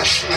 Наш.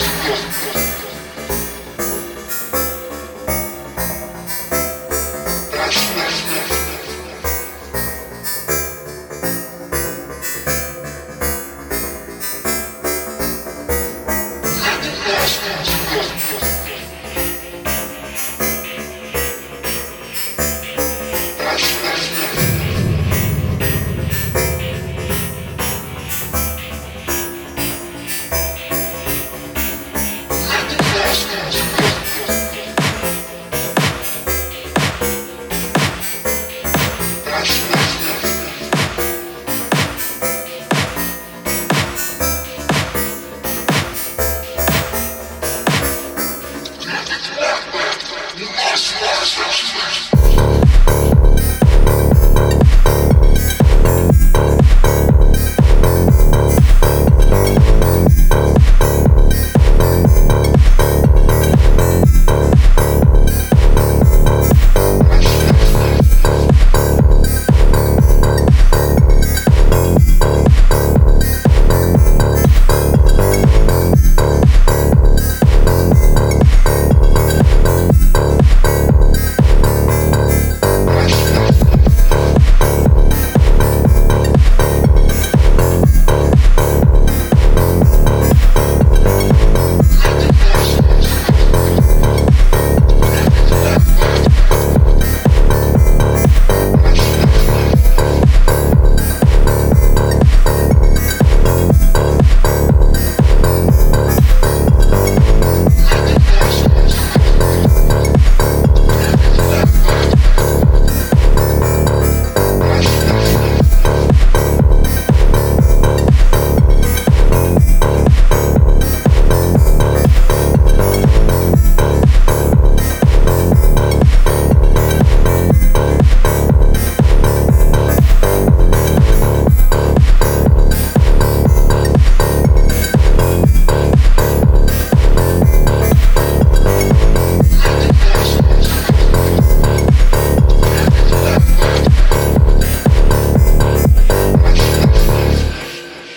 Thank